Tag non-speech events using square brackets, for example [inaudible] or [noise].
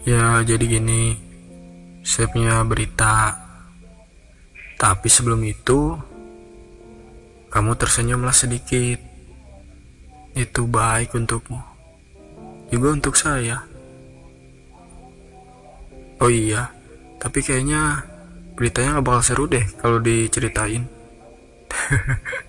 Ya, jadi gini, saya punya berita. Tapi sebelum itu, kamu tersenyumlah sedikit. Itu baik untukmu. Juga untuk saya. Oh iya, tapi kayaknya beritanya gak bakal seru deh kalau diceritain. [laughs]